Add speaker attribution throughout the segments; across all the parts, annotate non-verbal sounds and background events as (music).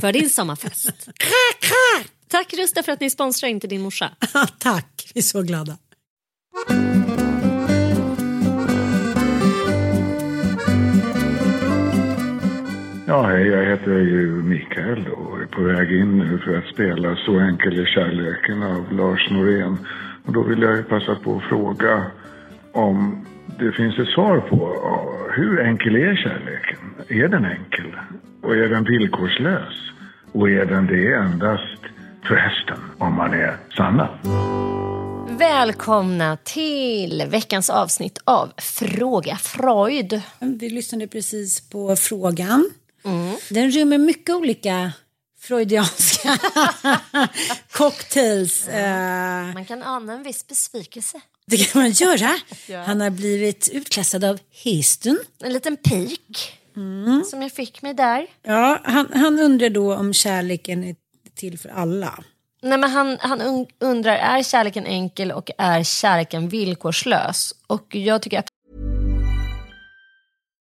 Speaker 1: för din sommarfest. Tack Rusta för att ni sponsrar Inte din morsa. (laughs)
Speaker 2: Tack, vi är så glada.
Speaker 3: Ja, hej, jag heter ju Mikael och är på väg in nu för att spela Så enkel är kärleken av Lars Norén. Och då vill jag ju passa på att fråga om det finns ett svar på hur enkel är kärleken? Är den enkel? Och är den villkorslös? Och är den det endast förresten om man är sanna?
Speaker 1: Välkomna till veckans avsnitt av Fråga Freud.
Speaker 2: Vi lyssnade precis på frågan. Den rymmer mycket olika freudianska (laughs) cocktails. Eh,
Speaker 1: Man kan ana en viss besvikelse.
Speaker 2: det kan man göra. Han har blivit utklassad av Houston.
Speaker 1: En liten pik som jag fick mig där.
Speaker 2: Ja, han, han undrar då om kärleken är till för alla.
Speaker 1: Nej, men han, han un- undrar, är kärleken enkel och är kärleken villkorslös? Och jag tycker att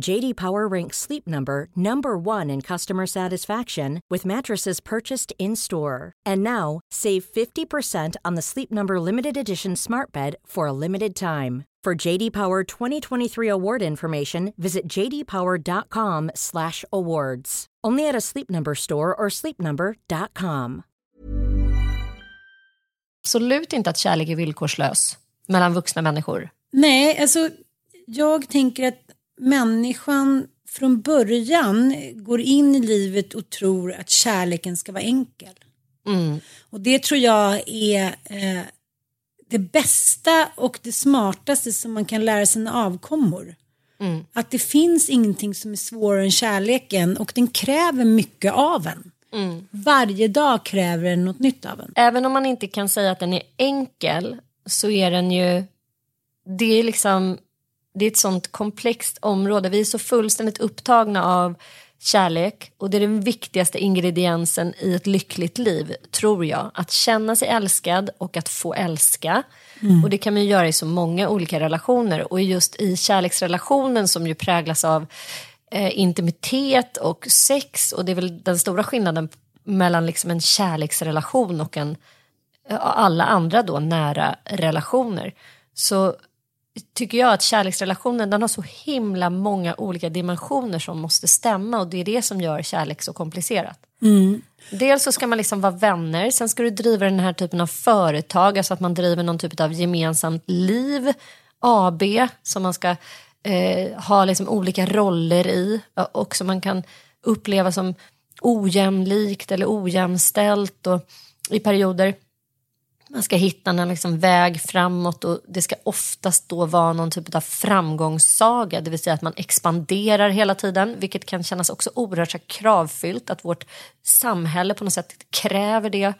Speaker 4: JD Power ranks Sleep Number number 1 in customer satisfaction with mattresses purchased in-store. And now, save 50% on the Sleep Number limited edition Smart Bed for a limited time. For JD Power 2023 award information, visit jdpower.com/awards. Only at a Sleep Number store or sleepnumber.com.
Speaker 1: Absolut inte att kärlek är villkorslös mellan vuxna människor.
Speaker 2: Nej, alltså jag tänker att människan från början går in i livet och tror att kärleken ska vara enkel.
Speaker 1: Mm.
Speaker 2: Och det tror jag är eh, det bästa och det smartaste som man kan lära sina avkommor.
Speaker 1: Mm.
Speaker 2: Att det finns ingenting som är svårare än kärleken och den kräver mycket av en.
Speaker 1: Mm.
Speaker 2: Varje dag kräver den något nytt av en.
Speaker 1: Även om man inte kan säga att den är enkel så är den ju, det är liksom, det är ett sånt komplext område. Vi är så fullständigt upptagna av kärlek och det är den viktigaste ingrediensen i ett lyckligt liv, tror jag. Att känna sig älskad och att få älska. Och det kan man ju göra i så många olika relationer och just i kärleksrelationen som ju präglas av eh, intimitet och sex och det är väl den stora skillnaden mellan liksom en kärleksrelation och en ja, alla andra då nära relationer så tycker jag att kärleksrelationen den har så himla många olika dimensioner som måste stämma och det är det som gör kärlek så komplicerat. Dels så ska man liksom vara vänner, sen ska du driva den här typen av företag, alltså att man driver någon typ av gemensamt liv, AB, som man ska eh, ha liksom olika roller i och som man kan uppleva som ojämlikt eller ojämställt och i perioder. Man ska hitta en liksom väg framåt och det ska oftast då vara någon typ av framgångssaga, det vill säga att man expanderar hela tiden, vilket kan kännas också oerhört kravfyllt, att vårt samhälle på något sätt kräver det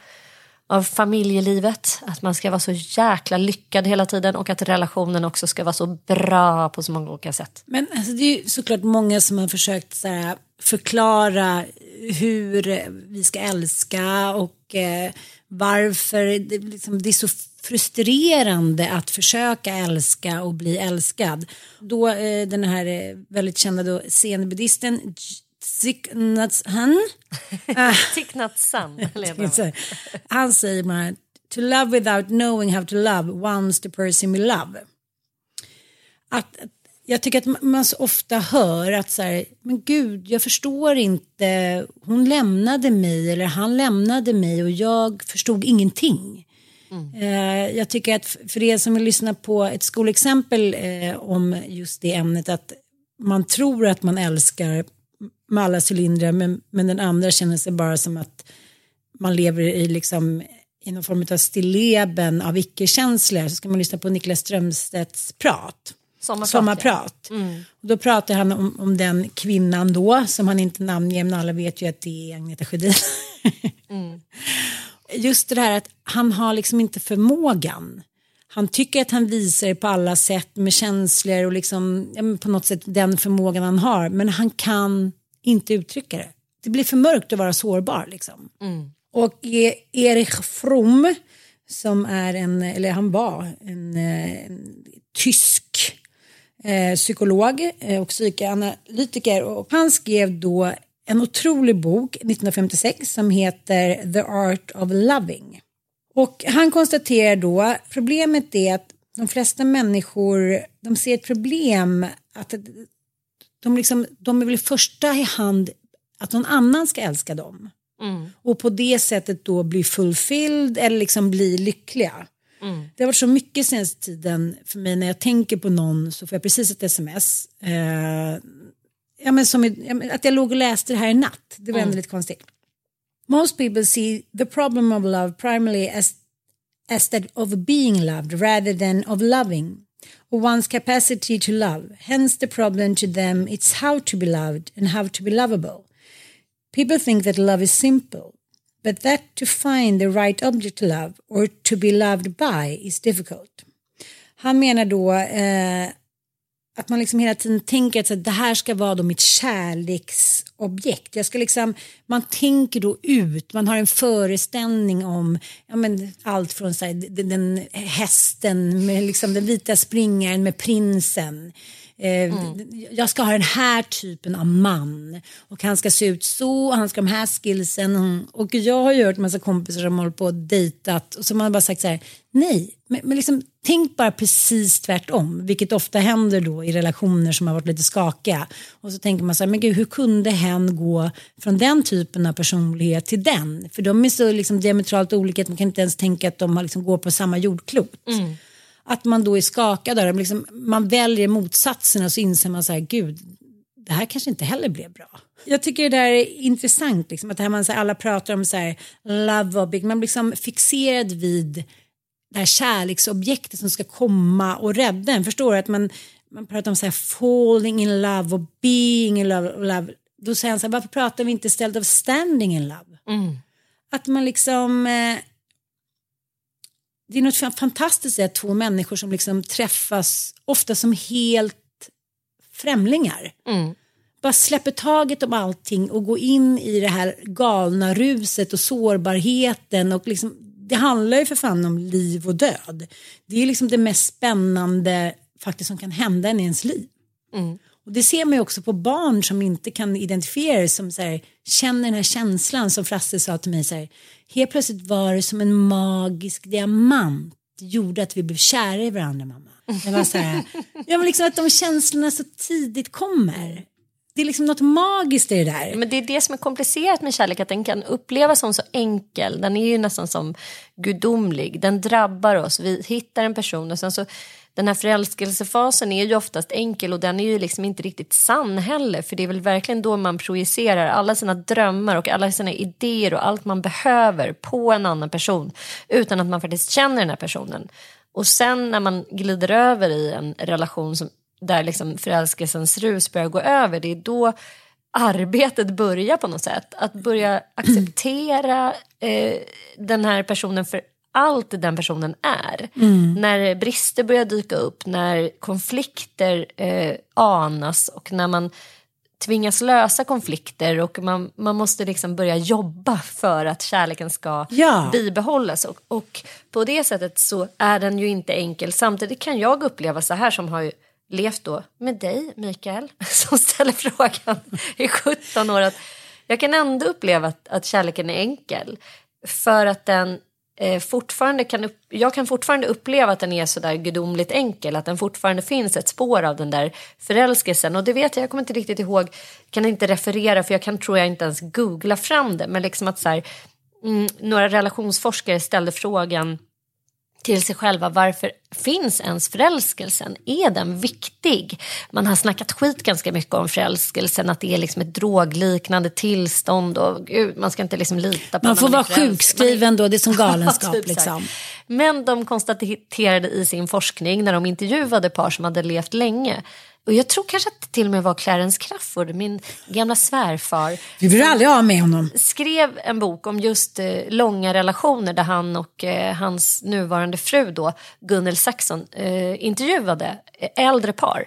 Speaker 1: av familjelivet, att man ska vara så jäkla lyckad hela tiden och att relationen också ska vara så bra på så många olika sätt.
Speaker 2: Men alltså, det är ju såklart många som har försökt så här, förklara hur vi ska älska och eh, varför det, liksom, det är så frustrerande att försöka älska och bli älskad. Då eh, den här eh, väldigt kända då, zenbuddhisten Thich Nhat Hanh
Speaker 1: Thich Nhat San, eller vad det var.
Speaker 2: Så här, Han säger bara to love without knowing how to love once the person we love. Att, jag tycker att man så ofta hör att så här, men gud, jag förstår inte, hon lämnade mig eller han lämnade mig och jag förstod ingenting. Eh, jag tycker att för er som vill lyssna på ett skolexempel eh, om just det ämnet att man tror att man älskar med alla cylindrar men, men den andra känner sig bara som att man lever i liksom i någon form av stilleben av icke-känslor så ska man lyssna på Niklas Strömstedts prat.
Speaker 1: Sommarprat,
Speaker 2: Sommarprat. Och då pratar han om, om den kvinnan då som han inte namnger men alla vet ju att det är Agneta Sjödin. (laughs) Just det här att han har liksom inte förmågan. Han tycker att han visar på alla sätt med känslor och liksom ja, på något sätt den förmågan han har men han kan inte uttrycka det. Det blir för mörkt att vara sårbar liksom. Och E- Erich Fromm som är en, eller han var en, eh, en tysk eh, psykolog eh, och psykoanalytiker och han skrev då en otrolig bok 1956 som heter The Art of Loving. Och han konstaterar då problemet är att de flesta människor de ser ett problem att de, liksom, de vill i första hand att någon annan ska älska dem. Och på det sättet då bli fulfilled eller liksom bli lyckliga. Det har varit så mycket senaste tiden för mig när jag tänker på någon så får jag precis ett sms. Eh, ja, men som, i- att jag låg och läste det här i natt. Det var ändå lite konstigt. Most people see the problem of love primarily as, as that of being loved rather than of loving or one's capacity to love. Hence the problem to them it's how to be loved and how to be lovable. People think that love is simple, but that to find the right object to love or to be loved by is difficult. Han menar då eh, att man liksom hela tiden tänker att så, här, det här ska vara då mitt kärleksobjekt. Jag ska liksom, man tänker då ut, man har en föreställning om ja, men allt från så här, den, den hästen med liksom den vita springaren med prinsen. Eh, Jag ska ha den här typen av man och han ska se ut så, han ska ha de här skillsen. Mm. Och jag har ju hört massa kompisar som håller på och dejtat och som har bara sagt så här, nej, men, men liksom, tänk bara precis tvärtom, vilket ofta händer då i relationer som har varit lite skakiga. Och så tänker man så här, men gud, hur kunde hen gå från den typen av personlighet till den? För de är så liksom diametralt olika att man kan inte ens tänka att de har liksom går på samma jordklot. Att man då är skakad av det, liksom, man väljer motsatserna så inser man så här, gud, det här kanske inte heller blev bra. Jag tycker det där är intressant, liksom, att det här man, så här, alla pratar om så här, love object, man blir liksom fixerad vid det här kärleksobjektet som ska komma och rädda en. Förstår du? Att man, man pratar om så här falling in love och being in love. love. Då säger han så här, varför pratar vi inte istället av standing in love? Att man liksom... Eh, det är något fan- fantastiskt att två människor som liksom träffas ofta som helt främlingar. Bara släpper taget om allting och går in i det här galna ruset och sårbarheten. Och liksom, det handlar ju för fan om liv och död. Det är liksom det mest spännande faktiskt som kan hända i ens liv. Och det ser man ju också på barn som inte kan identifiera det som så här, känner den här känslan som Frasse sa till mig så här, helt plötsligt var det som en magisk diamant gjorde att vi blev kära i varandra mamma. Det var så här, (laughs) ja, men liksom att de känslorna så tidigt kommer. Det är liksom något magiskt i det där.
Speaker 1: Men det är det som är komplicerat med kärlek, att den kan upplevas som så enkel. Den är ju nästan som gudomlig. Den drabbar oss. Vi hittar en person och sen så den här förälskelsefasen är ju oftast enkel och den är ju liksom inte riktigt sann heller. För det är väl verkligen då man projicerar alla sina drömmar och alla sina idéer och allt man behöver på en annan person utan att man faktiskt känner den här personen. Och sen när man glider över i en relation som, där liksom förälskelsens rus börjar gå över, det är då arbetet börjar på något sätt. Att börja acceptera eh, den här personen för allt den personen är. När brister börjar dyka upp, när konflikter eh, anas och när man tvingas lösa konflikter och man, man måste liksom börja jobba för att kärleken ska
Speaker 2: Ja.
Speaker 1: bibehållas. Och, och på det sättet så är den ju inte enkel. Samtidigt kan jag uppleva så här som har ju levt då med dig Mikael (laughs) som ställer frågan i 17 år att jag kan ändå uppleva att, att kärleken är enkel för att den eh, fortfarande kan upp, jag kan fortfarande uppleva att den är så där gudomligt enkel att den fortfarande finns ett spår av den där förälskelsen. Och det vet jag, jag kommer inte riktigt ihåg kan inte referera för jag kan tror jag inte ens googla fram det. Men liksom att så här, mm, några relationsforskare ställde frågan till sig själva varför finns ens förälskelsen? Är den viktig? Man har snackat skit ganska mycket om förälskelsen, att det är liksom ett drogliknande tillstånd och gud, man ska inte liksom lita på
Speaker 2: Man får vara sjukskriven då, det är som (laughs) galenskap
Speaker 1: Typ
Speaker 2: liksom.
Speaker 1: Men de konstaterade i sin forskning när de intervjuade par som hade levt länge och jag tror kanske att det till och med var Clarence Crafoord, min gamla svärfar
Speaker 2: Vi blir aldrig av med honom.
Speaker 1: skrev en bok om just eh, långa relationer där han och eh, hans nuvarande fru då, Gunnel Saxon eh, intervjuade äldre par.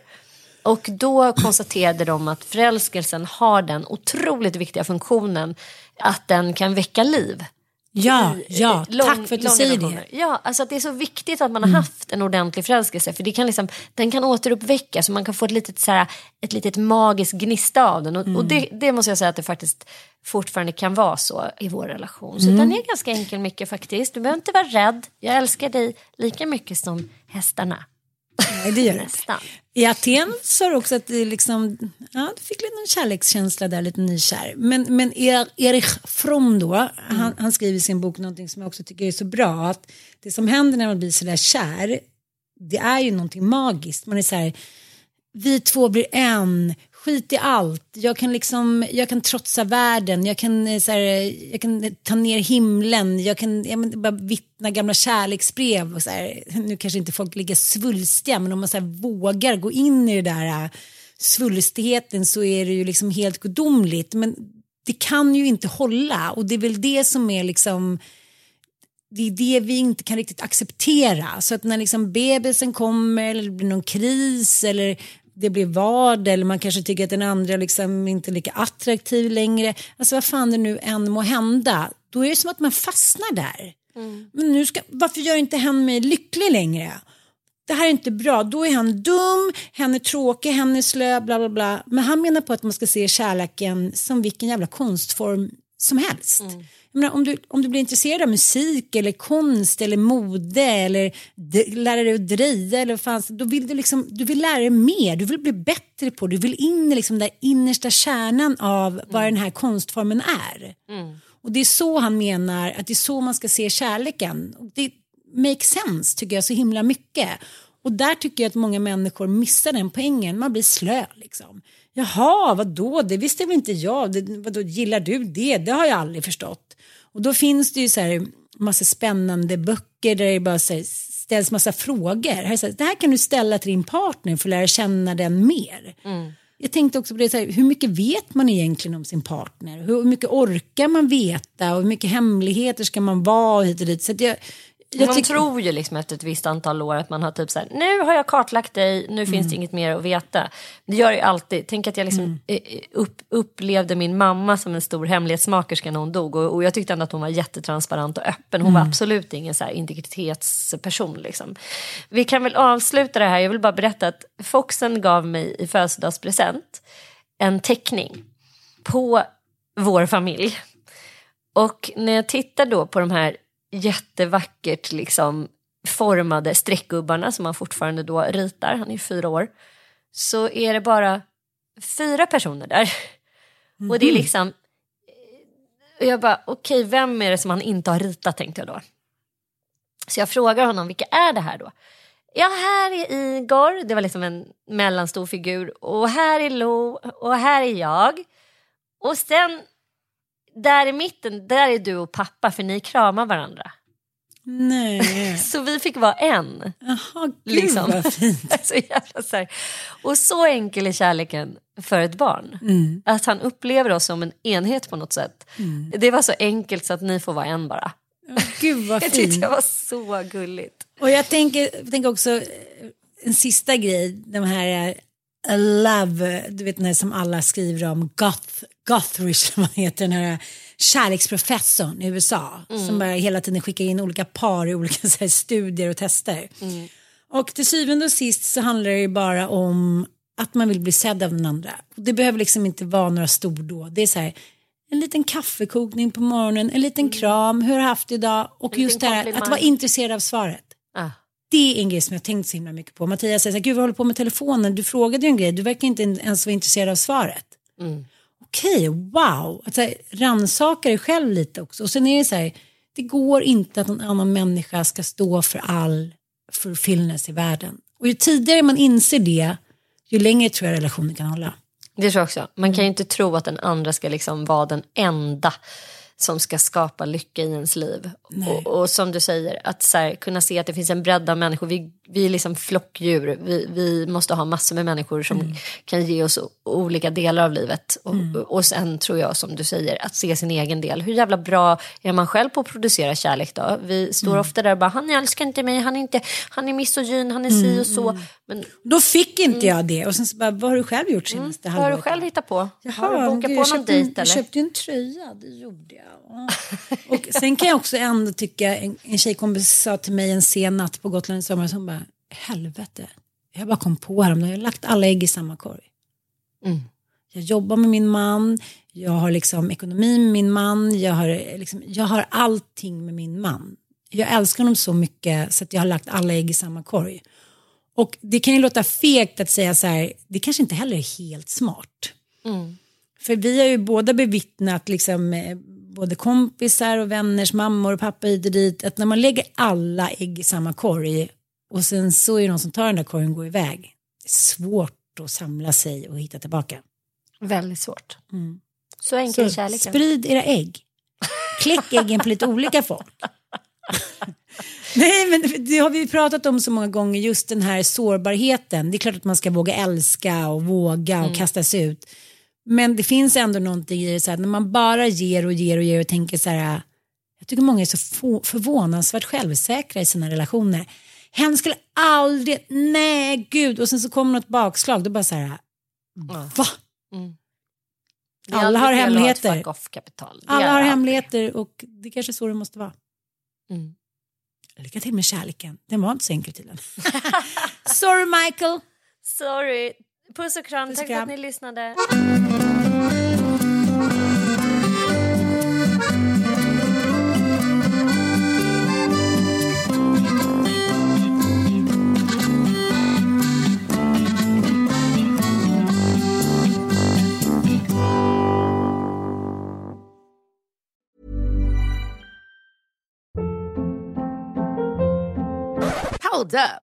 Speaker 1: Och då konstaterade de att förälskelsen har den otroligt viktiga funktionen att den kan väcka liv.
Speaker 2: Ja, ja,
Speaker 1: Lång-
Speaker 2: tack för att du säger det.
Speaker 1: Ja, alltså det är så viktigt att man har haft en ordentlig förälskelse för det kan liksom, den kan återuppväckas och man kan få ett litet, så här, ett litet magiskt gnista av den och, och det, det måste jag säga att det faktiskt fortfarande kan vara så i vår relation. Så den är ganska enkel mycket faktiskt. Du behöver inte vara rädd. Jag älskar dig lika mycket som hästarna.
Speaker 2: Nej, det gör.
Speaker 1: Nästan.
Speaker 2: I Aten sa du också att det liksom, ja, du fick lite någon kärlekskänsla där, lite nykär. Men, men er, Erich Fromm då, han, han skriver i sin bok någonting som jag också tycker är så bra. Att det som händer när man blir sådär kär, det är ju någonting magiskt. Man är så här, vi två blir en, skit i allt. Jag kan, liksom, jag kan trotsa världen, jag kan, eh, så här, jag kan ta ner himlen, jag kan jag men, bara vittna gamla kärleksbrev. Och så här. Nu kanske inte folk ligger svulstiga, men om man så här, vågar gå in i det där äh, svulstigheten så är det ju liksom helt gudomligt. Men det kan ju inte hålla och det är väl det som är liksom det är det vi inte kan riktigt acceptera. Så att när liksom bebisen kommer eller det blir någon kris eller det blir vad eller man kanske tycker att den andra liksom inte är lika attraktiv längre. Alltså vad fan det nu än må hända. Då är det som att man fastnar där. Mm. Men nu ska, varför gör inte hen mig lycklig längre? Det här är inte bra. Då är han dum, hen är tråkig, hen är slö, bla bla bla. Men han menar på att man ska se kärleken som vilken jävla konstform som helst. Mm. Menar, om, du, om du blir intresserad av musik eller konst eller mode eller lära dig att dreja eller vad fan, då vill du, liksom, du vill lära dig mer, du vill bli bättre på, du vill in i liksom den innersta kärnan av mm. vad den här konstformen är. Mm. Och det är så han menar att det är så man ska se kärleken. Och det makes sense tycker jag så himla mycket. Och där tycker jag att många människor missar den poängen, man blir slö liksom. Jaha, vad då? det visste väl inte jag, det, vadå, gillar du det? Det har jag aldrig förstått. Och då finns det ju så här massa spännande böcker där det bara här, ställs massa frågor. Här, här, det här kan du ställa till din partner för att lära känna den mer. Mm. Jag tänkte också på det, så här, hur mycket vet man egentligen om sin partner? Hur mycket orkar man veta och hur mycket hemligheter ska man vara hit och dit? Så jag,
Speaker 1: jag man tror ju liksom efter ett visst antal år att man har typ så här, nu har jag kartlagt dig, nu finns mm. det inget mer att veta. Det gör jag alltid. Tänk att jag liksom mm. Eh, eh, upp, upplevde min mamma som en stor hemlighetsmakerska när hon dog och, och jag tyckte ändå att hon var jättetransparent och öppen. Hon mm. var absolut ingen så integritetsperson. Liksom. Vi kan väl avsluta det här, jag vill bara berätta att Foxen gav mig i födelsedagspresent en teckning på vår familj. Och när jag tittar då på de här jättevackert liksom formade streckgubbarna som han fortfarande då ritar, han är fyra år, så är det bara fyra personer där. Mm. Och det är mhm. liksom, och jag bara okej okay, vem är det som han inte har ritat tänkte jag då. Så jag frågar honom vilka är det här då? Ja här är Igor, det var liksom en mellanstor figur och här är Lo och här är jag. Och sen där i mitten, där är du och pappa för ni kramar varandra.
Speaker 2: Nej. (laughs)
Speaker 1: så vi fick vara en.
Speaker 2: Jaha, gud liksom. vad fint. (laughs)
Speaker 1: så jävla så här. Och så enkel är kärleken för ett barn. Mm. Att han upplever oss som en enhet på något sätt. Mm. Det var så enkelt så att ni får vara en bara.
Speaker 2: Oh, gud vad fint. (laughs)
Speaker 1: jag tyckte det var så gulligt.
Speaker 2: Och jag tänker, jag tänker också eh, en sista grej, de här Love, du vet den här som alla skriver om, Goth, Gothridge, (laughs) vad heter den här kärleksprofessorn i USA mm. som bara hela tiden skickar in olika par i olika (laughs) här, studier och tester. Mm. Och till syvende och sist så handlar det ju bara om att man vill bli sedd av den andra. Det behöver liksom inte vara några stordåd. Det är så här, en liten kaffekokning på morgonen, en liten mm. kram, hur har du haft idag? Och just det här att vara intresserad av svaret. Ah. Det är en grej som jag tänkt så himla mycket på. Mattias säger så här, gud vad håller på med telefonen? Du frågade ju en grej, du verkar inte ens vara intresserad av svaret. Mm. Okej, okay, wow. Att rannsaka dig själv lite också. Och sen är det så här, det går inte att någon annan människa ska stå för all fulfillness i världen. Och ju tidigare man inser det, ju längre tror jag relationen kan hålla.
Speaker 1: Det tror jag också. Man kan ju inte tro att den andra ska liksom vara den enda som ska skapa lycka i ens liv. Och, och, som du säger, att så här, kunna se att det finns en bredd av människor. Vi, vi är liksom flockdjur. Vi, vi måste ha massor med människor som mm. kan ge oss olika delar av livet. Och, mm. och sen tror jag, som du säger, att se sin egen del. Hur jävla bra är man själv på att producera kärlek då? Vi står mm. ofta där och bara, han älskar inte mig, han är, inte, han är misogyn, han är si mm, och så. Mm. Men,
Speaker 2: då fick inte jag det. Och sen så bara, vad har du själv gjort senaste
Speaker 1: mm. Vad har du själv hittat på?
Speaker 2: Jaha, har du bokat på någon dejt eller? Jag köpte en tröja, det gjorde jag. Och sen kan jag också ändå tycka, en, en tjejkompis sa till mig en sen natt på Gotland i somras, hon bara, helvete, jag bara kom på häromdagen, jag har lagt alla ägg i samma korg. Mm. Jag jobbar med min man, jag har liksom ekonomi med min man, jag har, liksom, jag har allting med min man. Jag älskar honom så mycket så att jag har lagt alla ägg i samma korg. Och det kan ju låta fegt att säga så här, det kanske inte heller är helt smart. Mm. För vi har ju båda bevittnat liksom, eh, både kompisar och vänners mammor och pappa hit och dit, att när man lägger alla ägg i samma korg och sen så är det någon som tar den där korgen och går iväg, det är svårt att samla sig och hitta tillbaka.
Speaker 1: Väldigt svårt. Så enkel är
Speaker 2: Så
Speaker 1: kärleken.
Speaker 2: sprid era ägg. Kläck äggen på lite olika folk. (laughs) Nej, men det har vi pratat om så många gånger, just den här sårbarheten. Det är klart att man ska våga älska och våga och kasta sig ut. Men det finns ändå någonting i det, så här, när man bara ger och ger och ger och tänker så här, jag tycker många är så förvånansvärt självsäkra i sina relationer. Hen skulle aldrig, nej gud, och sen så kommer något bakslag, då bara så här, va?
Speaker 1: Är
Speaker 2: Alla har hemligheter. Alla har hemligheter och det kanske är så det måste vara.
Speaker 1: Mm.
Speaker 2: Lycka till med kärleken. Den var inte så enkel tydligen. (laughs) Sorry Michael.
Speaker 1: Sorry. Puss och kram.
Speaker 2: Puss och
Speaker 1: Tack för att ni lyssnade.
Speaker 5: Hold up.